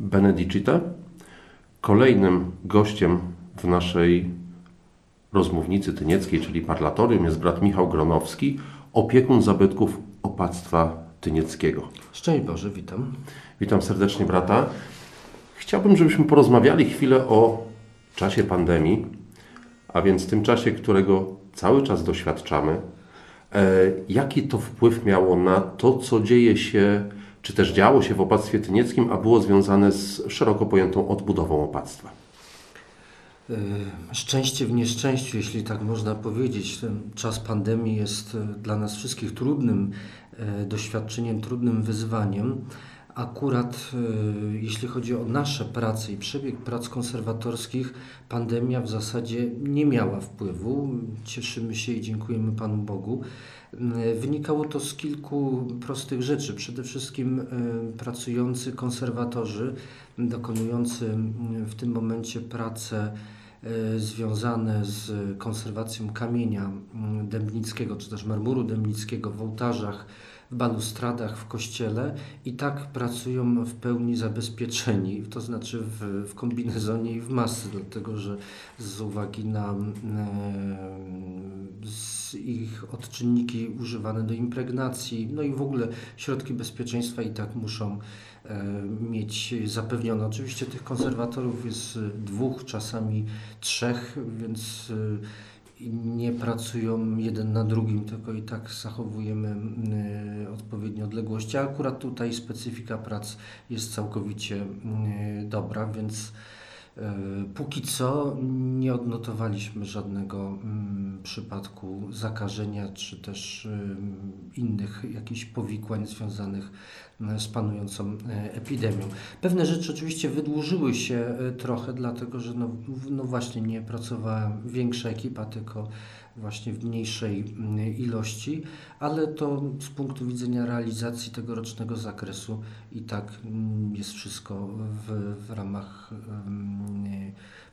Benedicite. Kolejnym gościem w naszej rozmównicy tynieckiej, czyli parlatorium, jest brat Michał Gronowski, opiekun zabytków opactwa tynieckiego. Szczęść Boże, witam. Witam serdecznie brata. Chciałbym, żebyśmy porozmawiali chwilę o czasie pandemii, a więc tym czasie, którego cały czas doświadczamy. E, jaki to wpływ miało na to, co dzieje się, czy też działo się w opactwie tynieckim, a było związane z szeroko pojętą odbudową opactwa? E, szczęście w nieszczęściu, jeśli tak można powiedzieć. Ten czas pandemii jest e, dla nas wszystkich trudnym e, doświadczeniem, trudnym wyzwaniem. Akurat jeśli chodzi o nasze prace i przebieg prac konserwatorskich, pandemia w zasadzie nie miała wpływu. Cieszymy się i dziękujemy Panu Bogu. Wynikało to z kilku prostych rzeczy. Przede wszystkim pracujący konserwatorzy, dokonujący w tym momencie pracę związane z konserwacją kamienia dębnickiego, czy też marmuru dębnickiego w ołtarzach, w balustradach, w kościele i tak pracują w pełni zabezpieczeni, to znaczy w, w kombinezonie i w masy, dlatego że z uwagi na e, ich odczynniki używane do impregnacji, no i w ogóle środki bezpieczeństwa i tak muszą e, mieć zapewnione. Oczywiście tych konserwatorów jest dwóch, czasami trzech, więc e, nie pracują jeden na drugim, tylko i tak zachowujemy y, odpowiednie odległości. A akurat tutaj specyfika prac jest całkowicie y, dobra, więc y, póki co nie odnotowaliśmy żadnego mm, przypadku zakażenia czy też innych jakichś powikłań związanych z panującą e, epidemią. Pewne rzeczy oczywiście wydłużyły się trochę, dlatego że no, no właśnie nie pracowała większa ekipa, tylko właśnie w mniejszej ilości, ale to z punktu widzenia realizacji tegorocznego zakresu i tak jest wszystko w, w ramach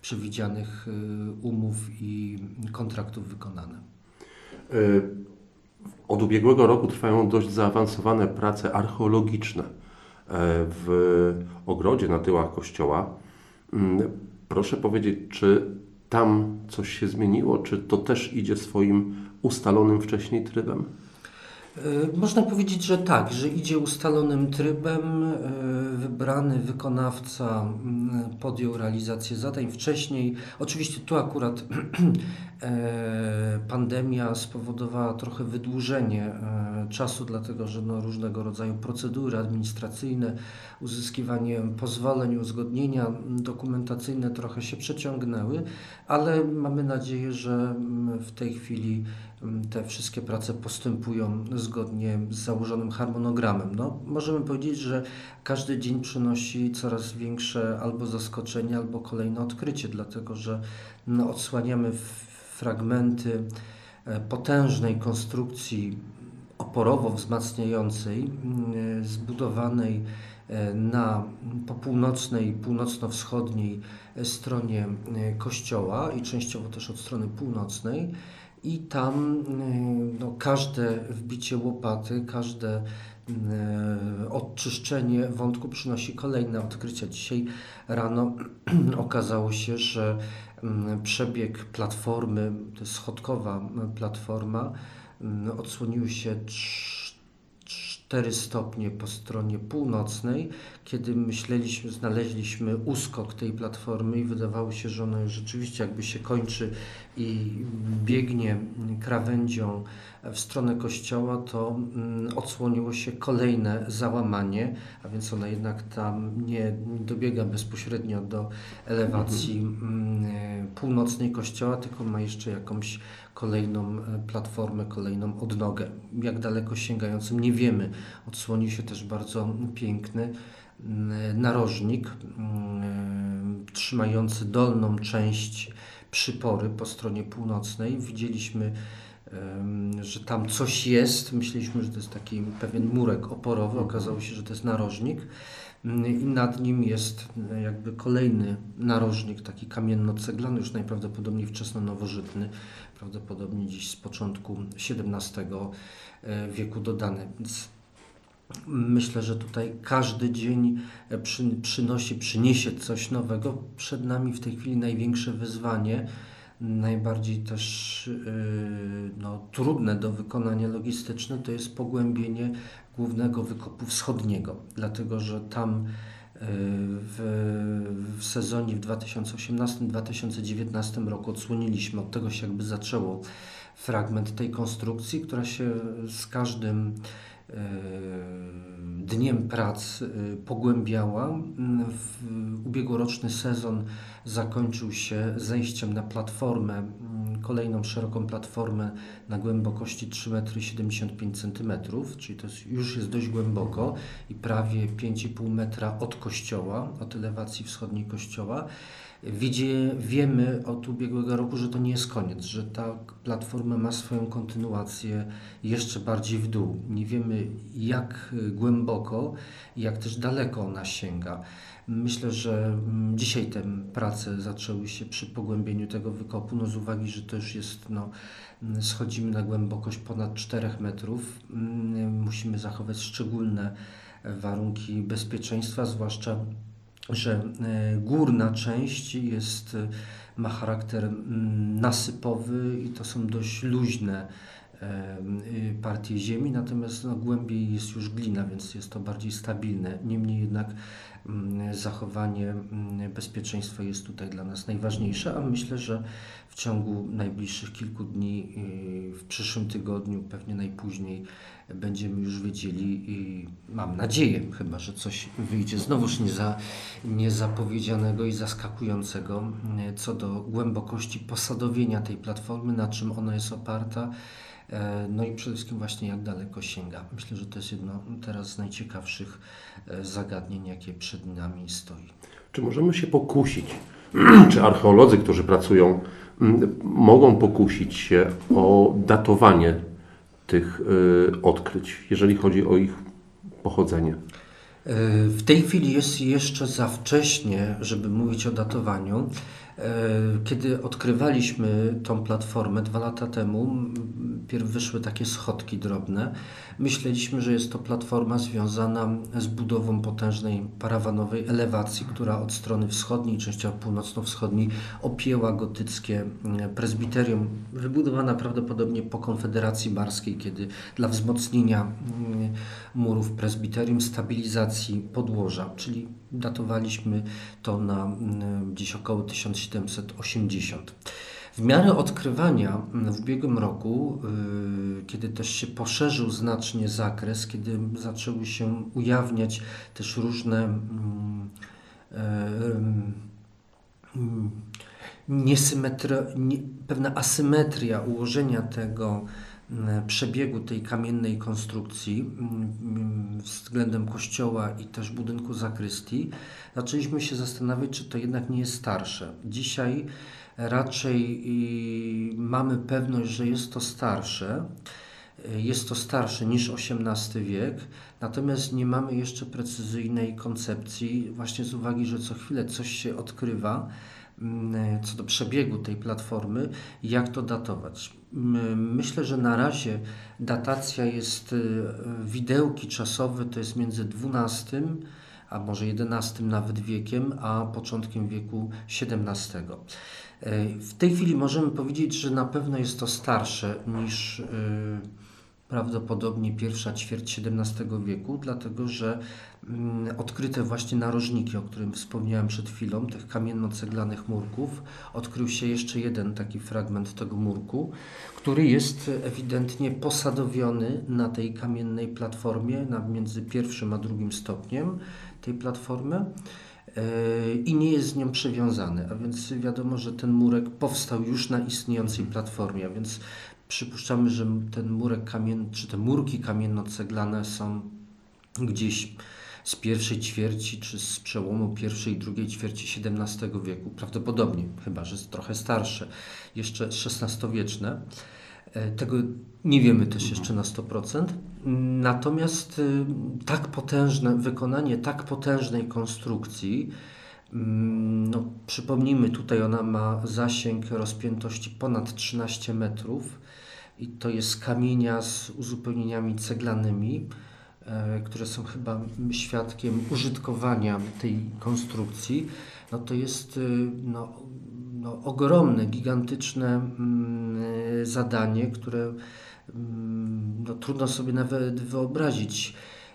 przewidzianych e, umów i kontraktów wykonane. Od ubiegłego roku trwają dość zaawansowane prace archeologiczne e, w ogrodzie na tyłach kościoła. Mm, proszę powiedzieć, czy tam coś się zmieniło, czy to też idzie swoim ustalonym wcześniej trybem? E, można powiedzieć, że tak, że idzie ustalonym trybem. E, wybrany wykonawca podjął realizację zadań wcześniej. Oczywiście tu akurat e, pandemia spowodowała trochę wydłużenie czasu, dlatego że no różnego rodzaju procedury administracyjne, uzyskiwanie pozwoleń, uzgodnienia dokumentacyjne trochę się przeciągnęły, ale mamy nadzieję, że w tej chwili te wszystkie prace postępują zgodnie z założonym harmonogramem. No, możemy powiedzieć, że każdy dzień przynosi coraz większe albo zaskoczenie, albo kolejne odkrycie, dlatego że no, odsłaniamy fragmenty e, potężnej konstrukcji oporowo wzmacniającej, mm, zbudowanej e, na po północnej, północno-wschodniej stronie e, kościoła i częściowo też od strony północnej i tam y, no, każde wbicie łopaty, każde y, odczyszczenie wątku przynosi kolejne odkrycia. Dzisiaj rano okazało się, że mm, przebieg platformy, to jest schodkowa platforma, mm, odsłonił się 4 stopnie po stronie północnej, kiedy myśleliśmy, znaleźliśmy uskok tej platformy i wydawało się, że ona już rzeczywiście jakby się kończy i biegnie krawędzią w stronę kościoła, to mm, odsłoniło się kolejne załamanie, a więc ona jednak tam nie dobiega bezpośrednio do elewacji mm, północnej kościoła, tylko ma jeszcze jakąś kolejną e, platformę, kolejną odnogę. Jak daleko sięgającym nie wiemy. Odsłonił się też bardzo piękny mm, narożnik trzymający dolną część przypory po stronie północnej. Widzieliśmy, że tam coś jest. Myśleliśmy, że to jest taki pewien murek oporowy. Okazało się, że to jest narożnik. I nad nim jest e, jakby kolejny narożnik, taki kamienno-ceglany, już najprawdopodobniej wczesno-nowożytny, prawdopodobnie dziś z początku XVII e, wieku dodany. Więc Myślę, że tutaj każdy dzień e, przy, przynosi, przyniesie coś nowego. Przed nami w tej chwili największe wyzwanie, najbardziej też yy, no, trudne do wykonania logistyczne, to jest pogłębienie głównego wykopu wschodniego, dlatego że tam w, w sezonie w 2018-2019 roku odsłoniliśmy, od tego się jakby zaczęło fragment tej konstrukcji, która się z każdym dniem prac e, pogłębiała. W ubiegłoroczny sezon zakończył się zejściem na platformę, kolejną szeroką platformę na głębokości 3,75 m, czyli to jest, już jest dość głęboko i prawie 5,5 metra od kościoła, od elewacji wschodniej kościoła. Widzie, wiemy od ubiegłego roku, że to nie jest koniec, że ta platforma ma swoją kontynuację jeszcze bardziej w dół. Nie wiemy jak głęboko jak też daleko ona sięga. Myślę, że mm, dzisiaj te prace zaczęły się przy pogłębieniu tego wykopu, no z uwagi, że to już jest, no, mm, schodzimy na głębokość ponad 4 metrów. Mm, musimy zachować szczególne warunki bezpieczeństwa, zwłaszcza że e, górna część jest, e, ma charakter nasypowy i to są dość luźne e, partie ziemi, natomiast no, głębiej jest już glina, więc jest to bardziej stabilne. Niemniej jednak zachowanie bezpieczeństwa jest tutaj dla nas najważniejsze, a myślę, że w ciągu najbliższych kilku dni, w przyszłym tygodniu, pewnie najpóźniej, będziemy już wiedzieli i mam nadzieję, chyba że coś wyjdzie znowuż nieza, niezapowiedzianego i zaskakującego co do głębokości posadowienia tej platformy, na czym ona jest oparta. E, no i przede wszystkim właśnie jak daleko sięga. Myślę, że to jest jedno teraz z najciekawszych e, zagadnień, jakie przed nami stoi. Czy możemy się pokusić, czy archeolodzy, którzy pracują, mogą pokusić się o datowanie tych y, odkryć, jeżeli chodzi o ich pochodzenie? Y, w tej chwili jest jeszcze za wcześnie, żeby mówić o datowaniu. E, kiedy odkrywaliśmy tą platformę dwa lata temu, pierw wyszły takie schodki drobne. Myśleliśmy, że jest to platforma związana z budową potężnej parawanowej elewacji, która od strony wschodniej, częściowo północno-wschodniej, opięła gotyckie prezbiterium, wybudowana prawdopodobnie po Konfederacji Barskiej, kiedy dla wzmocnienia murów prezbiterium, stabilizacji podłoża, czyli datowaliśmy to na gdzieś około 1780. W miarę odkrywania w ubiegłym roku, y, kiedy też się poszerzył znacznie zakres, kiedy zaczęły się ujawniać też różne mm, e, mm, niesymetria, nie, pewna asymetria ułożenia tego mm, przebiegu tej kamiennej konstrukcji względem kościoła i też budynku zakrystii, zaczęliśmy się zastanawiać, czy to jednak nie jest starsze. Dzisiaj raczej mamy pewność, że jest to starsze. Jest to starsze niż XVIII wiek, natomiast nie mamy jeszcze precyzyjnej koncepcji, właśnie z uwagi, że co chwilę coś się odkrywa mm, co do przebiegu tej platformy, jak to datować. Myślę, że na razie datacja jest, y, widełki czasowe to jest między XII a może XI nawet wiekiem, a początkiem wieku XVII. W tej chwili możemy powiedzieć, że na pewno jest to starsze niż prawdopodobnie pierwsza ćwierć XVII wieku, dlatego że mm, odkryte właśnie narożniki, o którym wspomniałem przed chwilą, tych kamienno-ceglanych murków, odkrył się jeszcze jeden taki fragment tego murku, który jest ewidentnie posadowiony na tej kamiennej platformie na między pierwszym a drugim stopniem tej platformy i nie jest z nią przywiązany, a więc wiadomo, że ten murek powstał już na istniejącej platformie, a więc przypuszczamy, że ten murek kamienny, czy te murki kamienno-ceglane są gdzieś z pierwszej ćwierci, czy z przełomu pierwszej i drugiej ćwierci XVII wieku, prawdopodobnie, chyba że jest trochę starsze, jeszcze XVI-wieczne. E, tego nie wiemy też jeszcze na 100%. Natomiast y, tak potężne, wykonanie tak potężnej konstrukcji, no, przypomnijmy, tutaj ona ma zasięg rozpiętości ponad 13 metrów i to jest kamienia z uzupełnieniami ceglanymi. e, które są chyba świadkiem użytkowania tej konstrukcji, no to jest y, no, no, ogromne, gigantyczne mm, zadanie, które mm, no, trudno sobie nawet wyobrazić.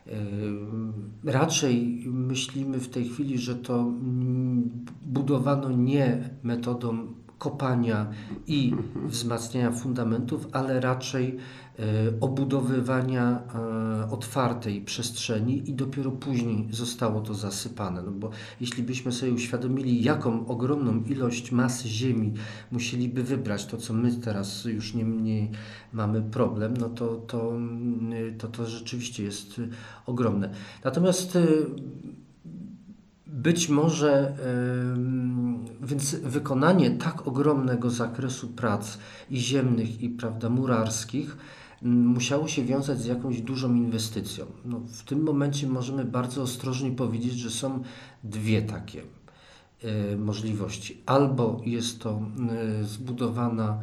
Y, Raczej myślimy w tej chwili, że to mm, budowano nie metodą kopania i wzmacniania fundamentów, ale raczej obudowywania e, otwartej przestrzeni i dopiero później zostało to zasypane. No bo jeśli byśmy sobie uświadomili, jaką ogromną ilość masy ziemi musieliby wybrać, to co my teraz już nie mniej mamy problem, no to to, to, to rzeczywiście jest ogromne. Natomiast e, być może więc wykonanie tak ogromnego zakresu prac i ziemnych, i prawda, murarskich musiało się wiązać z jakąś dużą inwestycją. No, w tym momencie możemy bardzo ostrożnie powiedzieć, że są dwie takie y, możliwości. Albo jest to y, zbudowana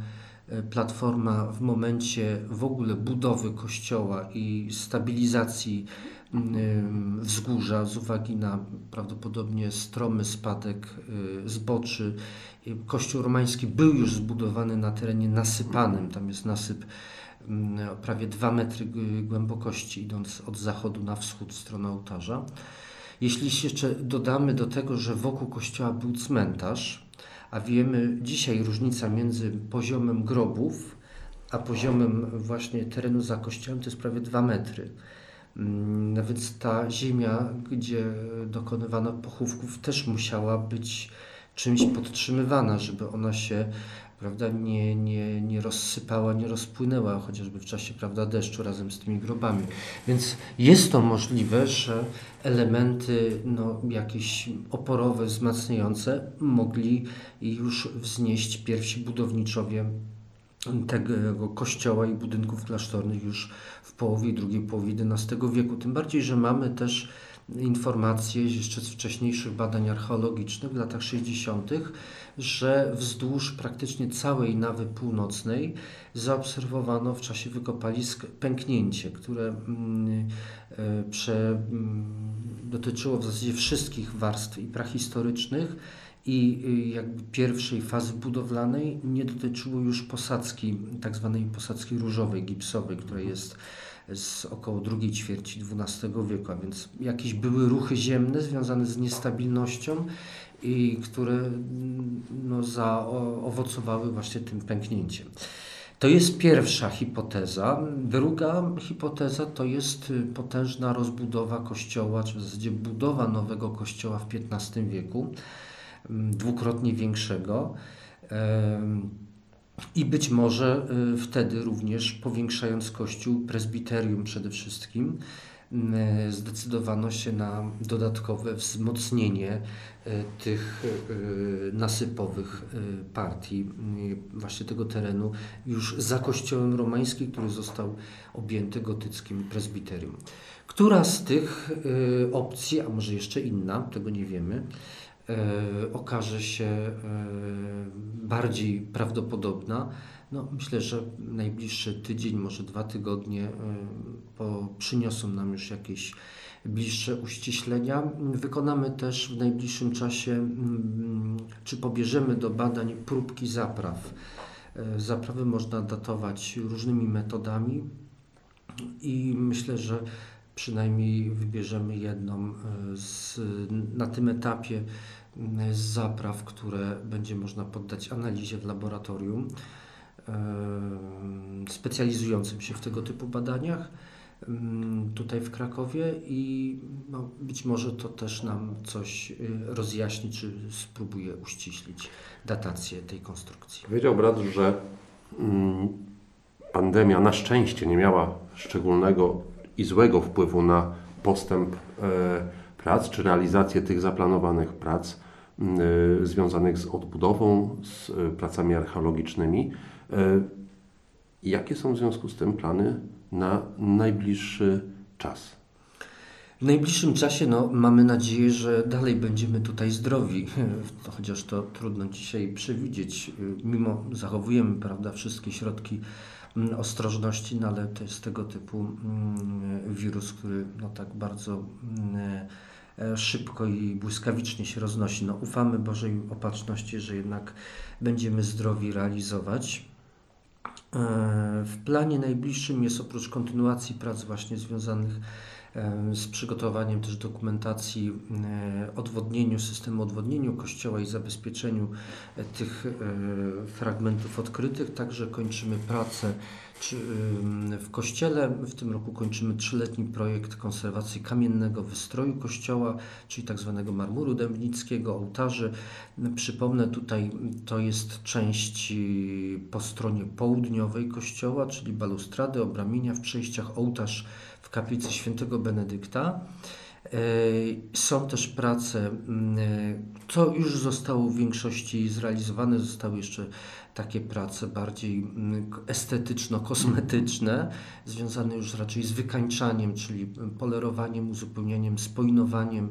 y, platforma w momencie w ogóle budowy kościoła i stabilizacji wzgórza z uwagi na prawdopodobnie stromy spadek zboczy. Kościół romański był już zbudowany na terenie nasypanym. Tam jest nasyp prawie 2 metry głębokości, idąc od zachodu na wschód w stronę ołtarza. Jeśli jeszcze dodamy do tego, że wokół kościoła był cmentarz, a wiemy dzisiaj różnica między poziomem grobów a poziomem właśnie terenu za kościołem to jest prawie 2 metry. No więc ta ziemia, gdzie dokonywano pochówków, też musiała być czymś podtrzymywana, żeby ona się prawda, nie, nie, nie rozsypała, nie rozpłynęła, chociażby w czasie prawda, deszczu razem z tymi grobami. Więc jest to możliwe, że elementy no, jakieś oporowe, wzmacniające mogli już wznieść pierwsi budowniczowie tego kościoła i budynków klasztornych już w połowie drugiej połowie XI wieku. Tym bardziej, że mamy też informacje jeszcze z wcześniejszych badań archeologicznych w latach 60., że wzdłuż praktycznie całej nawy północnej zaobserwowano w czasie wykopalisk pęknięcie, które mm, e, prze, mm, dotyczyło w zasadzie wszystkich warstw i prahistorycznych i y, jakby pierwszej fazy budowlanej nie dotyczyło już posadzki, tak zwanej posadzki różowej, gipsowej, która jest z około drugiej ćwierci XII wieku, a więc jakieś były ruchy ziemne związane z niestabilnością i które mm, no, zaowocowały właśnie tym pęknięciem. To jest pierwsza hipoteza. Druga hipoteza to jest y, potężna rozbudowa kościoła, czy w zasadzie budowa nowego kościoła w XV wieku dwukrotnie większego. I być może y, wtedy również powiększając kościół, prezbiterium przede wszystkim, zdecydowano się na dodatkowe wzmocnienie y, tych y, nasypowych partii właśnie tego terenu już za kościołem romańskim, który został objęty gotyckim prezbiterium. Która z tych opcji, a może jeszcze inna, tego nie wiemy, okaże się bardziej prawdopodobna. No, myślę, że najbliższy tydzień, może dwa tygodnie e, po, przyniosą nam już jakieś bliższe uściślenia. Wykonamy też w najbliższym czasie, mm, czy pobierzemy do badań próbki zapraw. Zaprawy można datować różnymi metodami i myślę, że przynajmniej wybierzemy jedną z, na tym etapie zapraw, które będzie można poddać analizie w laboratorium specjalizującym się w tego typu badaniach tutaj w Krakowie i no, być może to też nam coś y, rozjaśni, czy spróbuje uściślić datację tej konstrukcji. Powiedział brat, że mm, pandemia na szczęście nie miała szczególnego i złego wpływu na postęp e, prac, czy realizację tych zaplanowanych prac związanych z odbudową, z y, pracami archeologicznymi. Y, jakie są w związku z tym plany na najbliższy czas? W najbliższym czasie no, mamy nadzieję, że dalej będziemy tutaj zdrowi, chociaż to trudno dzisiaj przewidzieć. Mimo zachowujemy prawda, wszystkie środki mm, ostrożności, no ale to jest tego typu mm, wirus, który no tak bardzo mm, szybko i błyskawicznie się roznosi. No ufamy Bożej opatrzności, że jednak będziemy zdrowi realizować. E, W planie najbliższym jest oprócz kontynuacji prac właśnie związanych e, z przygotowaniem też dokumentacji e, odwodnieniu, systemu odwodnieniu kościoła i zabezpieczeniu e, tych e, fragmentów odkrytych. Także kończymy pracę w kościele. W tym roku kończymy trzyletni projekt konserwacji kamiennego wystroju kościoła, czyli tak zwanego marmuru dębnickiego, ołtarzy. Przypomnę tutaj, to jest część y, po stronie południowej kościoła, czyli balustrady, obramienia w przejściach, ołtarz w kaplicy świętego Benedykta. E, Są też prace, mm, co już zostało w większości zrealizowane, zostały jeszcze takie prace bardziej mm, estetyczno-kosmetyczne, związane już raczej z wykańczaniem, czyli polerowaniem, uzupełnianiem, spojnowaniem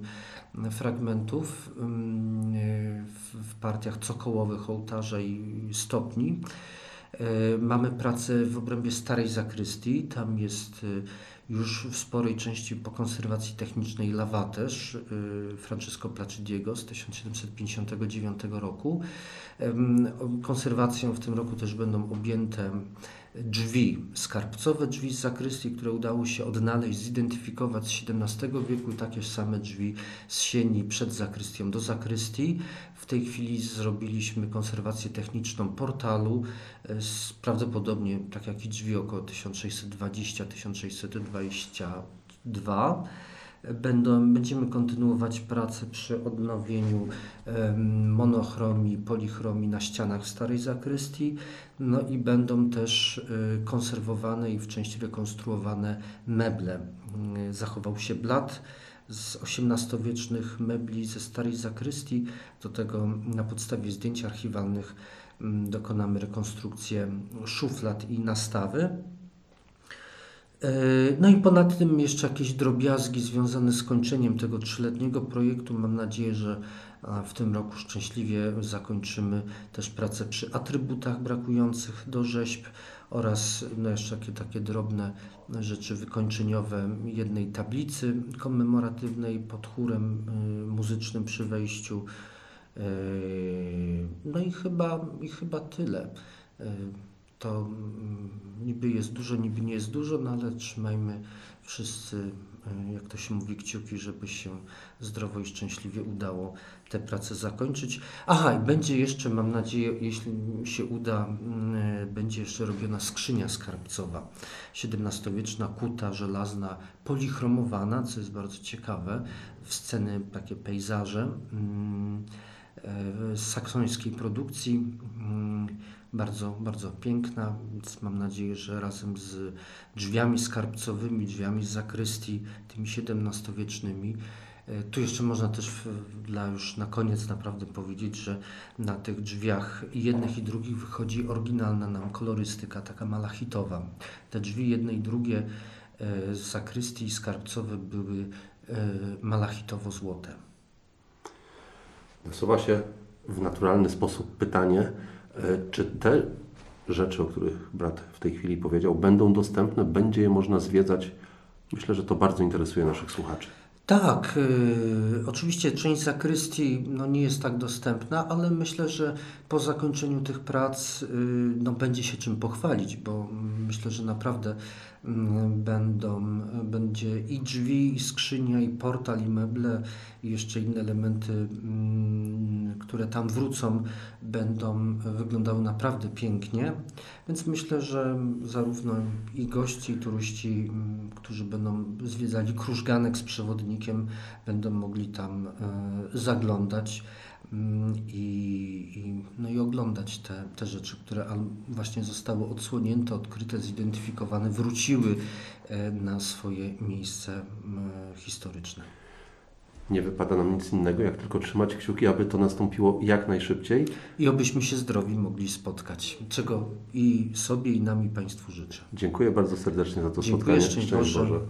mm, fragmentów mm, w partiach cokołowych ołtarza i stopni. E, Mamy pracę w obrębie starej zakrystii. Tam jest e, już w sporej części po konserwacji technicznej lawaterz e, Francesco Placidiego z 1759 roku. Konserwacją w tym roku też będą objęte drzwi, skarbcowe drzwi z zakrystii, które udało się odnaleźć, zidentyfikować z XVII wieku i takie same drzwi z sieni przed zakrystią do zakrystii. W tej chwili zrobiliśmy konserwację techniczną portalu, e, prawdopodobnie tak jak i drzwi około 1620-1622. Będą, będziemy kontynuować pracę przy odnowieniu monochromii, polichromii na ścianach starej zakrystii. No i będą też y, konserwowane i w części rekonstruowane meble. Y, Zachował się blat z XVIII-wiecznych mebli ze starej zakrystii. Do tego na podstawie zdjęć archiwalnych mm, dokonamy rekonstrukcję szuflad i nastawy. E, No i ponad tym jeszcze jakieś drobiazgi związane z kończeniem tego trzyletniego projektu. Mam nadzieję, że w tym roku szczęśliwie zakończymy też pracę przy atrybutach brakujących do rzeźb oraz no jeszcze takie, takie drobne rzeczy wykończeniowe jednej tablicy komemoratywnej pod chórem y, muzycznym przy wejściu. E, No i chyba, i chyba tyle. To mm, niby jest dużo, niby nie jest dużo, no ale trzymajmy wszyscy, e, jak to się mówi, kciuki, żeby się zdrowo i szczęśliwie udało te prace zakończyć. Aha, i będzie jeszcze, mam nadzieję, jeśli się uda, mm, e, będzie jeszcze robiona skrzynia skarbcowa. XVII-wieczna, kuta, żelazna, polichromowana, co jest bardzo ciekawe, w sceny, takie pejzaże mm, e, saksońskiej produkcji. Bardzo, bardzo piękna, więc mam nadzieję, że razem z drzwiami skarbcowymi, drzwiami z zakrystii, tymi XVII-wiecznymi. e, Tu jeszcze można też dla już na koniec naprawdę powiedzieć, że na tych drzwiach jednych i drugich wychodzi oryginalna nam kolorystyka, taka malachitowa. Te drzwi jedne i drugie e, z zakrystii skarbcowe były e, malachitowo-złote. Nasuwa się w naturalny sposób pytanie, czy te rzeczy, o których brat w tej chwili powiedział, będą dostępne, będzie je można zwiedzać? Myślę, że to bardzo interesuje naszych słuchaczy. Tak, y, oczywiście część zakrystii no, nie jest tak dostępna, ale myślę, że po zakończeniu tych prac y, no, będzie się czym pochwalić, bo mm, myślę, że naprawdę będą, będzie i drzwi, i skrzynia, i portal, i meble, i jeszcze inne elementy, mm, które tam wrócą, będą wyglądały naprawdę pięknie. Więc myślę, że zarówno i goście, i turyści, mm, którzy będą zwiedzali Krużganek z przewodnikiem, będą mogli tam e, zaglądać i, i, no i oglądać te, te rzeczy, które właśnie zostały odsłonięte, odkryte, zidentyfikowane, wróciły e, na swoje miejsce historyczne. Nie wypada nam nic innego, jak tylko trzymać kciuki, aby to nastąpiło jak najszybciej. I obyśmy się zdrowi mogli spotkać, czego i sobie, i nam, i Państwu życzę. Dziękuję bardzo serdecznie za to Dziękuję, spotkanie. szczęść Boże. Boże.